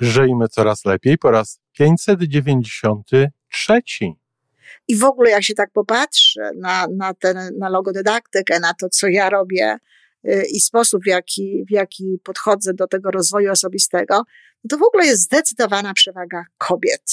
Żyjmy coraz lepiej po raz 593. I w ogóle jak się tak popatrzy na, na, ten, na logodydaktykę, na to, co ja robię y, i sposób, w jaki, w jaki podchodzę do tego rozwoju osobistego, no to w ogóle jest zdecydowana przewaga kobiet.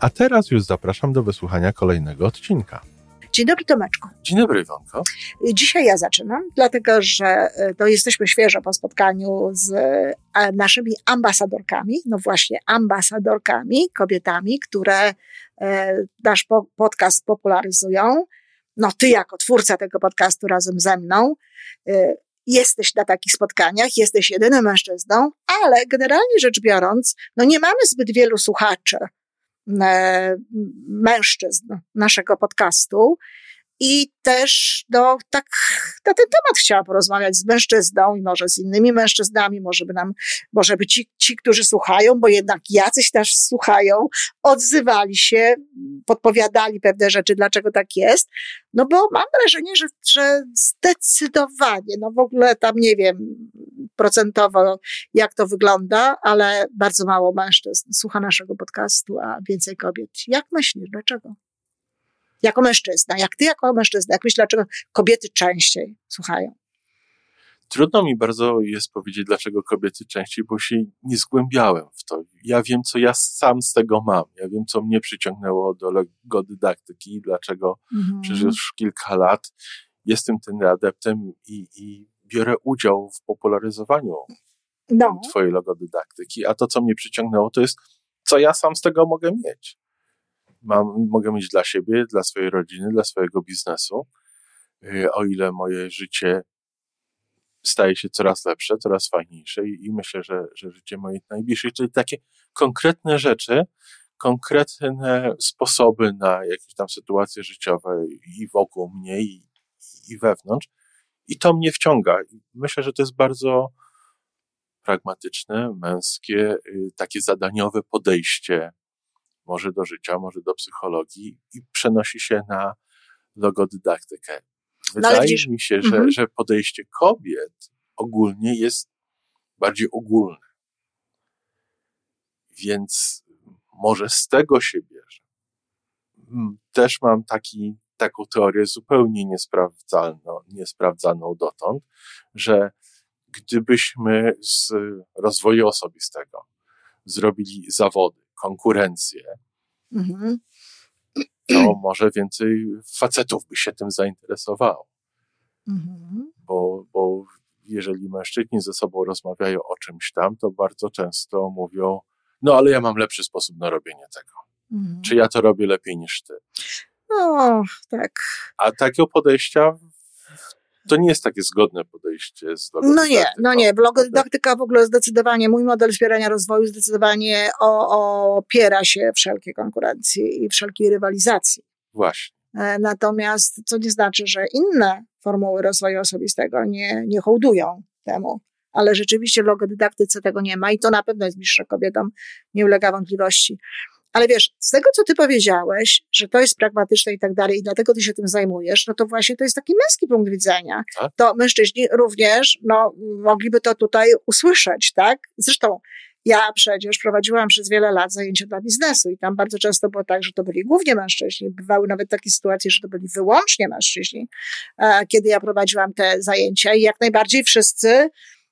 a teraz już zapraszam do wysłuchania kolejnego odcinka. Dzień dobry Tomeczku. Dzień dobry Iwonko. Dzisiaj ja zaczynam, dlatego że e, to jesteśmy świeżo po spotkaniu z e, naszymi ambasadorkami, no właśnie ambasadorkami, kobietami, które e, nasz podcast popularyzują. No ty jako twórca tego podcastu razem ze mną jesteś na takich spotkaniach, jesteś jedynym mężczyzną, ale generalnie rzecz biorąc, no nie mamy zbyt wielu słuchaczy mężczyzn naszego podcastu. I też no, tak na ten temat chciałam porozmawiać z mężczyzną i może z innymi mężczyznami, może by nam, może by ci, ci, którzy słuchają, bo jednak jacyś też słuchają, odzywali się, podpowiadali pewne rzeczy, dlaczego tak jest. No bo mam wrażenie, że, że zdecydowanie, no w ogóle tam nie wiem procentowo, jak to wygląda, ale bardzo mało mężczyzn słucha naszego podcastu, a więcej kobiet. Jak myślisz, dlaczego? jako mężczyzna, jak ty jako mężczyzna, jak myślisz, dlaczego kobiety częściej słuchają? Trudno mi bardzo jest powiedzieć, dlaczego kobiety częściej, bo się nie zgłębiałem w to. Ja wiem, co ja sam z tego mam. Ja wiem, co mnie przyciągnęło do logodydaktyki i dlaczego mhm. przez już kilka lat jestem tym adeptem i, i biorę udział w popularyzowaniu no. twojej logodydaktyki. A to, co mnie przyciągnęło, to jest, co ja sam z tego mogę mieć mam, mogę mieć dla siebie, dla swojej rodziny, dla swojego biznesu. Y, o ile moje życie staje się coraz lepsze, coraz fajniejsze i, i myślę, że, że życie moich najbliższych, czyli takie konkretne rzeczy, konkretne sposoby na jakieś tam sytuacje życiowe i wokół mnie, i, i wewnątrz. I to mnie wciąga. Myślę, że to jest bardzo pragmatyczne, męskie, y, takie zadaniowe podejście może do życia, może do psychologii i przenosi się na logodydaktykę. No, Wydaje no, mi się, że, mhm. że podejście kobiet ogólnie jest bardziej ogólne. Więc może z tego się bierze. Mm, też mam taki, taką teorię zupełnie niesprawdzalną, niesprawdzaną dotąd, że gdybyśmy z rozwoju osobistego zrobili zawody, konkurencję, mhm. to może więcej facetów by się tym zainteresowało. Mhm. Bo, bo jeżeli mężczyźni ze sobą rozmawiają o czymś tam, to bardzo często mówią, no ale ja mam lepszy sposób na robienie tego. Mhm. Czy ja to robię lepiej niż ty? No, tak. A takiego podejścia to nie jest takie zgodne podejście z No nie, no nie. Logodydaktyka w ogóle zdecydowanie, mój model wspierania rozwoju zdecydowanie o, opiera się wszelkiej konkurencji i wszelkiej rywalizacji. Właśnie. E, natomiast co nie znaczy, że inne formuły rozwoju osobistego nie, nie hołdują temu. Ale rzeczywiście w logodydaktyce tego nie ma i to na pewno jest bliższe kobietom, nie ulega wątpliwości. Ale wiesz, z tego, co ty powiedziałeś, że to jest pragmatyczne i tak dalej, i dlatego ty się tym zajmujesz, no to właśnie to jest taki męski punkt widzenia. Tak? To mężczyźni również, no, mogliby to tutaj usłyszeć, tak? Zresztą ja przecież prowadziłam przez wiele lat zajęcia dla biznesu i tam bardzo często było tak, że to byli głównie mężczyźni. Bywały nawet takie sytuacje, że to byli wyłącznie mężczyźni, e, kiedy ja prowadziłam te zajęcia i jak najbardziej wszyscy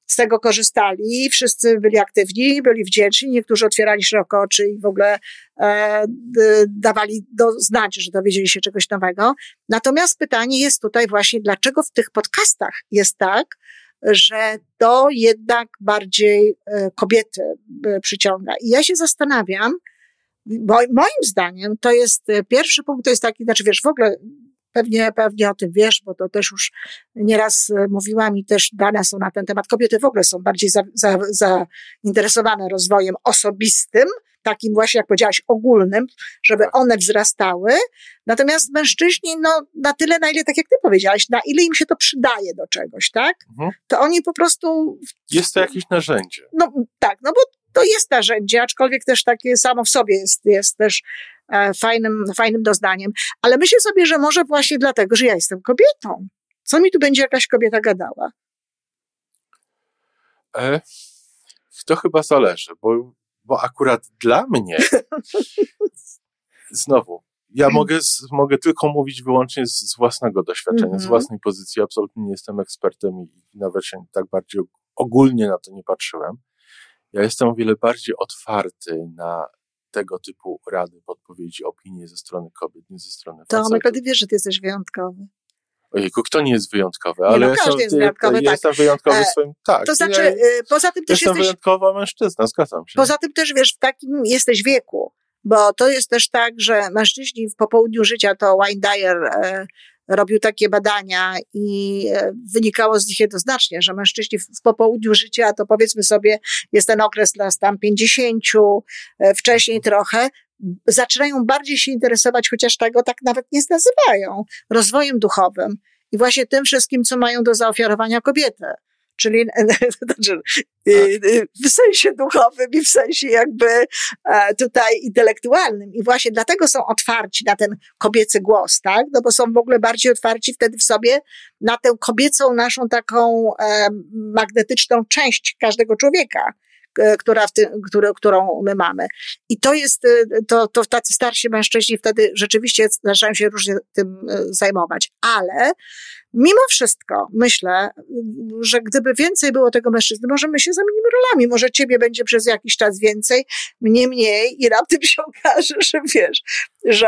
z tego korzystali, wszyscy byli aktywni, byli wdzięczni, niektórzy otwierali szeroko oczy i w ogóle e, dawali do, znać, że dowiedzieli się czegoś nowego. Natomiast pytanie jest tutaj właśnie, dlaczego w tych podcastach jest tak, że to jednak bardziej e, kobiety e, przyciąga. I ja się zastanawiam, bo moim zdaniem to jest e, pierwszy punkt, to jest taki, znaczy wiesz, w ogóle Pewnie, pewnie o tym wiesz, bo to też już nieraz e, mówiłam i też dane są na ten temat. Kobiety w ogóle są bardziej zainteresowane za, za rozwojem osobistym, takim właśnie, jak powiedziałaś, ogólnym, żeby one wzrastały. Natomiast mężczyźni, no, na tyle, na ile, tak jak ty powiedziałaś, na ile im się to przydaje do czegoś, tak? Mhm. To oni po prostu. Jest to jakieś narzędzie. No tak, no bo to jest narzędzie, aczkolwiek też takie samo w sobie jest, jest też fajnym, fajnym doznaniem. Ale myślę sobie, że może właśnie dlatego, że ja jestem kobietą. Co mi tu będzie jakaś kobieta gadała? E, to chyba zależy, bo, bo akurat dla mnie znowu, ja mogę, mogę tylko mówić wyłącznie z, z własnego doświadczenia, mm -hmm. z mhm. własnej pozycji. Absolutnie nie jestem ekspertem i nawet się tak bardziej ogólnie na to nie patrzyłem. Ja jestem o wiele bardziej otwarty na tego typu rady, podpowiedzi, opinie ze strony kobiet, nie ze strony To facetów. ty wiesz, że ty jesteś wyjątkowy. Ojejku, kto nie jest wyjątkowy? Ale nie, no, każdy jest wyjątkowy, ja, tak. Jestem wyjątkowy e, swoim, tak. To znaczy, ja, y, poza tym też jestem jesteś... wyjątkowa mężczyzna, zgadzam się. Poza tym też, wiesz, w takim jesteś wieku, bo to jest też tak, że mężczyźni w popołudniu życia, to Wayne Dyer e, robił takie badania i e, wynikało z nich jednoznacznie, że mężczyźni w popołudniu życia, to powiedzmy sobie, jest ten okres dla tam 50, e, wcześniej trochę, zaczynają bardziej się interesować, chociaż tego tak nawet nie nazywają, rozwojem duchowym i właśnie tym wszystkim, co mają do zaofiarowania kobiety czyli znaczy, y, y, w sensie duchowym i w sensie jakby e, tutaj intelektualnym. I właśnie dlatego są otwarci na ten kobiecy głos, tak? No bo są w ogóle bardziej otwarci wtedy w sobie na tę kobiecą naszą taką e, magnetyczną część każdego człowieka która w tym, który, którą my mamy. I to jest, to, to tacy starsi mężczyźni wtedy rzeczywiście zaczynają się różnie tym zajmować. Ale Mimo wszystko myślę, że gdyby więcej było tego mężczyzny, może my się zamienimy rolami, może ciebie będzie przez jakiś czas więcej, mnie mniej i raptem się okaże, że wiesz, że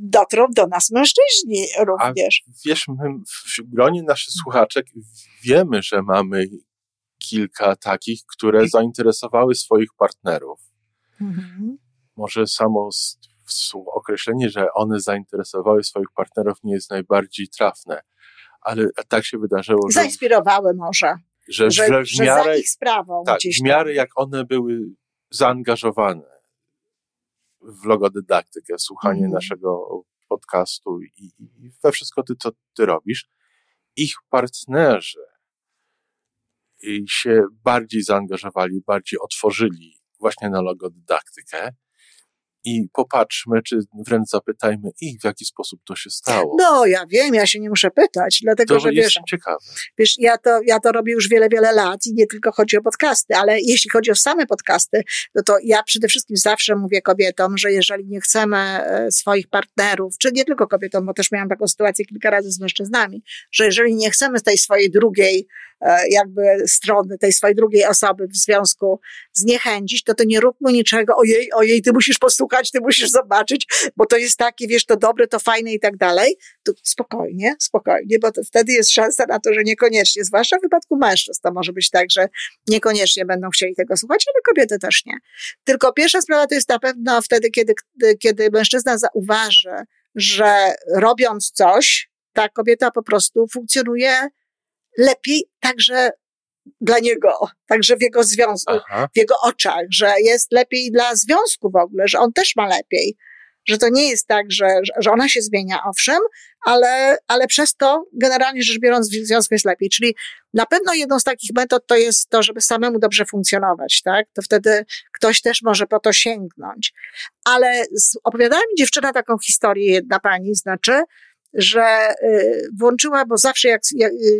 dotrą do nas mężczyźni również. A wiesz, my w gronie naszych słuchaczek wiemy, że mamy kilka takich, które zainteresowały swoich partnerów. Mhm. Może samo określenie, że one zainteresowały swoich partnerów nie jest najbardziej trafne, ale tak się wydarzyło, że... Zainspirowały może. Że, że, że, w miarę, za ich sprawą tak, w miarę jak one były zaangażowane w logodydaktykę, słuchanie mm. naszego podcastu i, i we wszystko ty, co ty robisz, ich partnerzy się bardziej zaangażowali, bardziej otworzyli właśnie na logodydaktykę i popatrzmy, czy wręcz zapytajmy ich, w jaki sposób to się stało. No, ja wiem, ja się nie muszę pytać, dlatego to że wiesz, ciekawe. wiesz, ja to, ja to robię już wiele, wiele lat i nie tylko chodzi o podcasty, ale jeśli chodzi o same podcasty, no to ja przede wszystkim zawsze mówię kobietom, że jeżeli nie chcemy e, swoich partnerów, czy nie tylko kobietom, bo też miałam taką sytuację kilka razy z mężczyznami, że jeżeli nie chcemy tej swojej drugiej jakby strony tej swojej drugiej osoby w związku zniechęcić, to to nie róbmy niczego, ojej, ojej, ty musisz posłuchać, ty musisz zobaczyć, bo to jest takie, wiesz, to dobre, to fajne i tak dalej. To spokojnie, spokojnie, bo wtedy jest szansa na to, że niekoniecznie, zwłaszcza w wypadku mężczyzn, to może być tak, że niekoniecznie będą chcieli tego słuchać, ale kobiety też nie. Tylko pierwsza sprawa to jest na pewno wtedy, kiedy, kiedy mężczyzna zauważy, że robiąc coś, ta kobieta po prostu funkcjonuje lepiej także dla niego, także w jego związku, Aha. w jego oczach, że jest lepiej dla związku w ogóle, że on też ma lepiej. Że to nie jest tak, że, że ona się zmienia, owszem, ale, ale przez to generalnie rzecz biorąc w związku jest lepiej. Czyli na pewno jedną z takich metod to jest to, żeby samemu dobrze funkcjonować, tak? To wtedy ktoś też może po to sięgnąć. Ale opowiadała mi dziewczyna taką historię, jedna pani, znaczy, że y, włączyła, bo zawsze jak,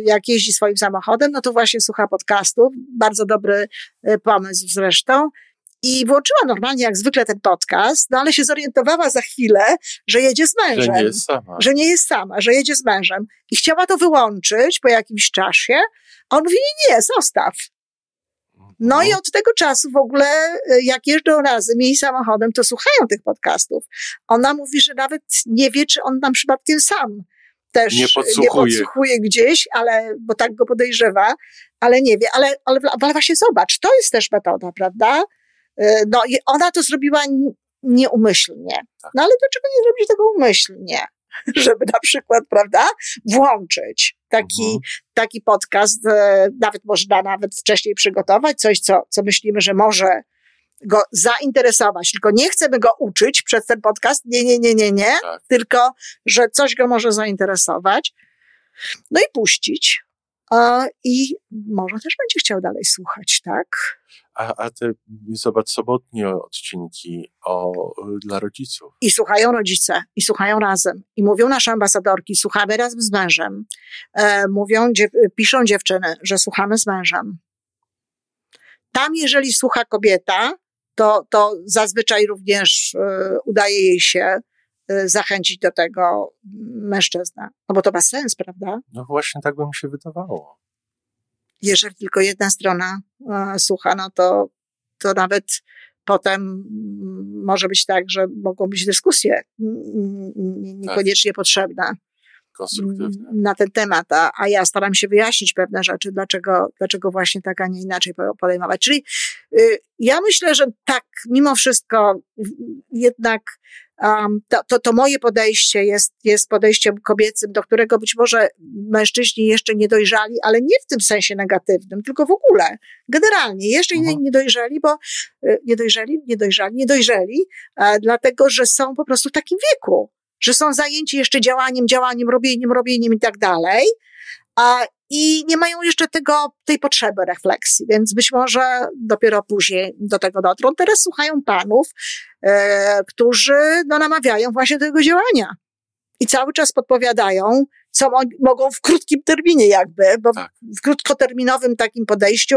jak jeździ swoim samochodem, no to właśnie słucha podcastów. Bardzo dobry y, pomysł zresztą. I włączyła normalnie, jak zwykle, ten podcast, no ale się zorientowała za chwilę, że jedzie z mężem. Że nie jest sama. Że nie jest sama, że jedzie z mężem. I chciała to wyłączyć po jakimś czasie. A on mówi, nie, zostaw. No i od tego czasu w ogóle, y, jak jeżdżą razem jej samochodem, to słuchają tych podcastów. Ona mówi, że nawet nie wie, czy on tam przypadkiem sam też nie podsłuchuje, nie podsłuchuje gdzieś, ale, bo tak go podejrzewa, ale nie wie. Ale, ale, ale właśnie zobacz, to jest też metoda, prawda? Y, no i ona to zrobiła nieumyślnie. Tak. No ale dlaczego nie zrobić tego umyślnie? żeby na przykład, prawda, włączyć taki, mhm. taki podcast, e, nawet można nawet wcześniej przygotować, coś, co, co myślimy, że może go zainteresować, tylko nie chcemy go uczyć przez ten podcast, nie, nie, nie, nie, nie, tak. tylko, że coś go może zainteresować, no i puścić, i może też będzie chciał dalej słuchać, tak? A, a te, zobacz, sobotnie odcinki o, dla rodziców. I słuchają rodzice, i słuchają razem. I mówią nasze ambasadorki, słuchamy razem z mężem. E, mówią, dziew piszą dziewczyny, że słuchamy z mężem. Tam, jeżeli słucha kobieta, to, to zazwyczaj również e, udaje jej się e, zachęcić do tego mężczyznę. No bo to ma sens, prawda? No właśnie tak by mi się wydawało jeżeli tylko jedna strona e, słucha, no to, to nawet potem może być tak, że mogą być dyskusje niekoniecznie tak. potrzebne na ten temat, a, a ja staram się wyjaśnić pewne rzeczy, dlaczego, dlaczego właśnie tak, a nie inaczej podejmować. Czyli y, ja myślę, że tak, mimo wszystko jednak um, to, to, to moje podejście jest, jest podejściem kobiecym, do którego być może mężczyźni jeszcze nie dojrzali, ale nie w tym sensie negatywnym, tylko w ogóle, generalnie, jeszcze nie, mhm. nie dojrzeli, bo y, nie dojrzeli, nie dojrzali, nie dojrzeli, e, dlatego, że są po prostu w takim wieku, że są zajęci jeszcze działaniem, działaniem, robieniem, robieniem i tak dalej, a, i nie mają jeszcze tego, tej potrzeby refleksji, więc być może dopiero później do tego dotrą. Teraz słuchają panów, e, którzy no, namawiają właśnie do tego działania i cały czas podpowiadają, co mo mogą w krótkim terminie jakby, bo tak. w krótkoterminowym takim podejściu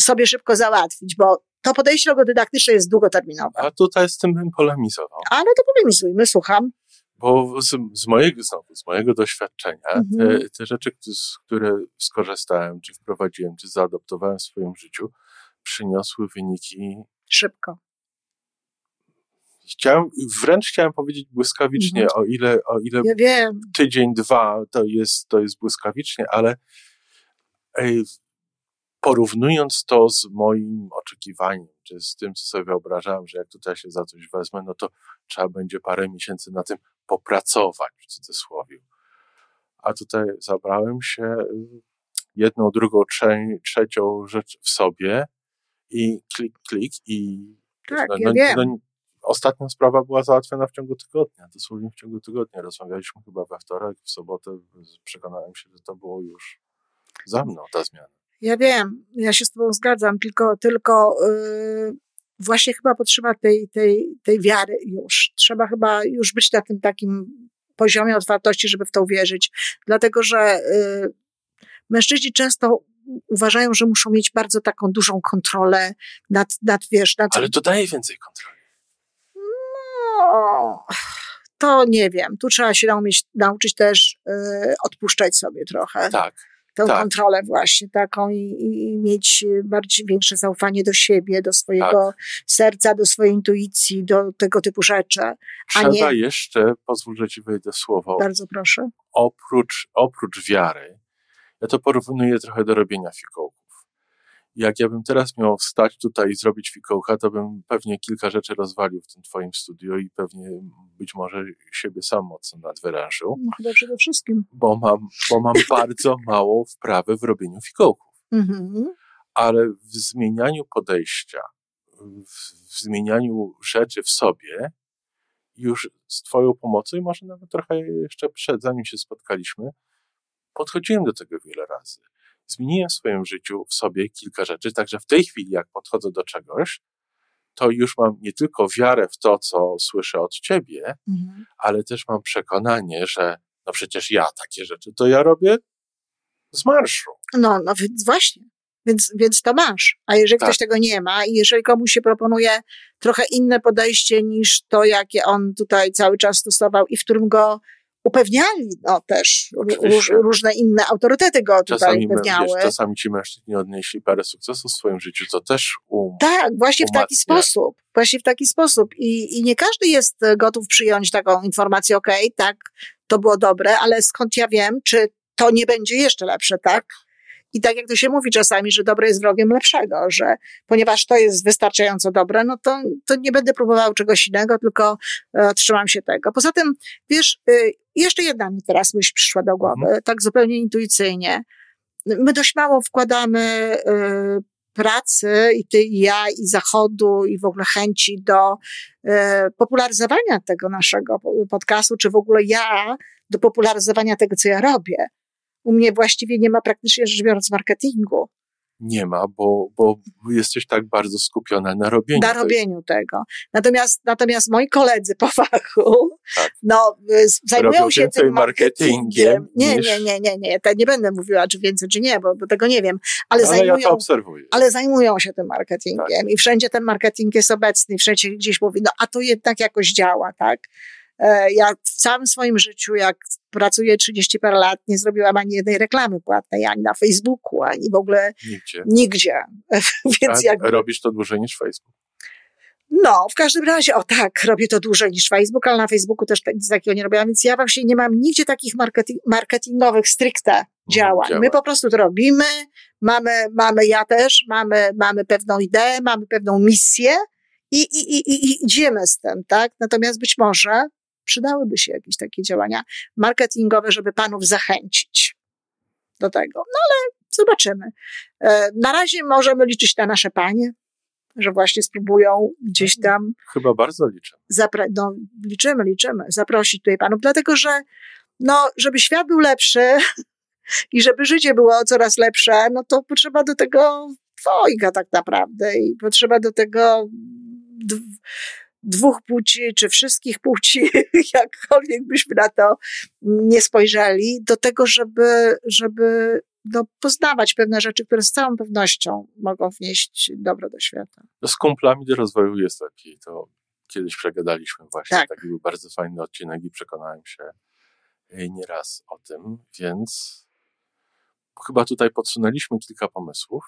sobie szybko załatwić, bo to podejście logodydaktyczne jest długoterminowe. A tutaj z tym bym polemizował. Ale to polemizujmy, słucham. Bo z, z, mojego, znowu, z mojego doświadczenia, mhm. te, te, rzeczy, z które skorzystałem, czy wprowadziłem, czy zaadoptowałem w swoim życiu, przyniosły wyniki. Szybko. Chciałem, wręcz chciałem powiedzieć błyskawicznie, mhm. o ile, o ile ja tydzień, dwa to jest, to jest błyskawicznie, ale porównując to z moim oczekiwaniem, czy z tym, co sobie wyobrażałem, że jak tutaj się za coś wezmę, no to trzeba będzie parę miesięcy na tym popracować, w cudzysłowie. A tutaj zabrałem się y, jedną, drugą, trzecią rzecz w sobie i klik, klik i tak, no, ja no, no, ostatnia sprawa była załatwiona w ciągu tygodnia, dosłownie w ciągu tygodnia. Rozmawialiśmy chyba we wtorek, w sobotę przekonałem się, że to było już za mną ta zmiana. Ja wiem, ja się z Tobą zgadzam, tylko, tylko yy, właśnie chyba potrzeba tej, tej, tej wiary już. Trzeba chyba już być na tym takim poziomie otwartości, żeby w to uwierzyć. Dlatego, że yy, mężczyźni często uważają, że muszą mieć bardzo taką dużą kontrolę nad, nad wiesz, nad... Ale to daje więcej kontroli. No, to nie wiem. Tu trzeba się nauczyć, nauczyć też yy, odpuszczać sobie trochę. Tak tę tak. kontrolę właśnie taką i, i, mieć bardziej większe zaufanie do siebie, do swojego tak. serca, do swojej intuicji, do tego typu rzeczy. Trzeba nie... jeszcze, pozwól, że ci wejdę słowo. Bardzo proszę. Oprócz, oprócz wiary, ja to porównuję trochę do robienia fikołków jak ja bym teraz miał wstać tutaj i zrobić fikołka, to bym pewnie kilka rzeczy rozwalił w tym twoim studiu i pewnie być może siebie sam mocno nadwyrężył. No chyba przede wszystkim. Bo mam, bo mam bardzo małą wprawę w robieniu fikołków. Mhm. Ale w zmienianiu podejścia, w zmienianiu rzeczy w sobie, już z Twoją pomocą i może nawet trochę jeszcze przed, zanim się spotkaliśmy, podchodziłem do tego wiele razy zmieniłem w swoim życiu w sobie kilka rzeczy, także w tej chwili, jak podchodzę do czegoś, to już mam nie tylko wiarę w to, co słyszę od ciebie, mhm. ale też mam przekonanie, że no przecież ja takie rzeczy to ja robię z marszu. No, no więc właśnie. Więc, więc to masz. A jeżeli tak. ktoś tego nie ma i jeżeli komuś się proponuje trochę inne podejście niż to, jakie on tutaj cały czas stosował i w którym go upewniali no, też róż, różne inne autorytety go tutaj czasami, upewniały. Wiesz, czasami ci mężczyźni odnieśli parę sukcesów w swoim życiu, co też um, Tak, właśnie umacnia. w taki sposób. Właśnie w taki sposób. I, I nie każdy jest gotów przyjąć taką informację, okej, okay, tak, to było dobre, ale skąd ja wiem, czy to nie będzie jeszcze lepsze, tak? I tak jak to się mówi czasami, że dobre jest wrogiem lepszego, że ponieważ to jest wystarczająco dobre, no to, to nie będę próbował czegoś innego, tylko e, trzymam się tego. Poza tym, wiesz, y, jeszcze jedna mi teraz myśl przyszła do głowy, mhm. tak zupełnie intuicyjnie. My dość mało wkładamy y, pracy i ty, i ja, i Zachodu, i w ogóle chęci do e, popularyzowania tego naszego podcastu, czy w ogóle ja do popularyzowania tego, co ja robię. U mnie właściwie nie ma praktycznie rzecz biorąc marketingu nie ma, bo, bo jesteś tak bardzo skupiona na robieniu. Na robieniu tego. Natomiast, natomiast moi koledzy po fachu, tak. no, y, zajmują Robią się tym marketingiem. Nie, niż... nie, nie, nie, nie. To nie będę mówiła, czy więcej, czy nie, bo, bo tego nie wiem. Ale, ale zajmują, ja to obserwuję. Ale zajmują się tym marketingiem tak. i wszędzie ten marketing jest obecny, wszędzie gdzieś mówi, no, a to jednak jakoś działa, tak? E, ja w całym swoim życiu, jak pracuję 30 parę lat, nie zrobiłam ani jednej reklamy płatnej, ani na Facebooku, ani w ogóle nigdzie. nigdzie. Więc jak... Robisz to dłużej niż Facebook. No, w każdym razie, o tak, robię to dłużej niż Facebook, ale na Facebooku też nic takiego nie robiłam, więc ja właśnie nie mam nigdzie takich marketing, marketingowych stricte mhm, działań. My po prostu to robimy, mamy, mamy ja też, mamy, mamy pewną ideę, mamy pewną misję i, i, i, i idziemy z tym, tak? Natomiast być może przydałyby się jakieś takie działania marketingowe, żeby panów zachęcić do tego. No ale zobaczymy. E, na razie możemy liczyć na nasze panie, że właśnie spróbują gdzieś tam. Chyba bardzo liczę. Zapra- no, liczymy, liczymy. Zaprosić tutaj panów, dlatego że, no, żeby świat był lepszy i żeby życie było coraz lepsze, no to potrzeba do tego dwojga tak naprawdę i potrzeba do tego dwóch płci, czy wszystkich płci, jakkolwiek byśmy na to nie spojrzeli, do tego, żeby, żeby no, poznawać pewne rzeczy, które z całą pewnością mogą wnieść dobro do świata. No z kumplami do rozwoju jest lepiej. To kiedyś przegadaliśmy właśnie. Tak. Taki był bardzo fajny odcinek i przekonałem się e, nieraz o tym, więc chyba tutaj podsunęliśmy kilka pomysłów.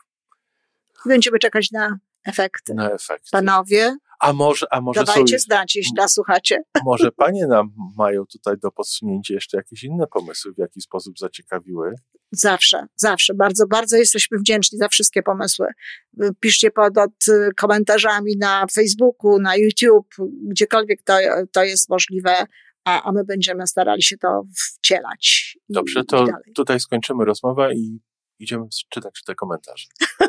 Będziemy czekać na efekty. Na efekty. Panowie, a może, a może Dawajcie są, znać, jeśli nas słuchacie. Może panie nam mają tutaj do podsunięcia jeszcze jakieś inne pomysły, w jaki sposób zaciekawiły? Zawsze, zawsze. Bardzo, bardzo jesteśmy wdzięczni za wszystkie pomysły. Piszcie pod komentarzami na Facebooku, na YouTube, gdziekolwiek to, to jest możliwe, a, a my będziemy starali się to wcielać. Dobrze, to tutaj skończymy rozmowę i idziemy czytać te komentarze.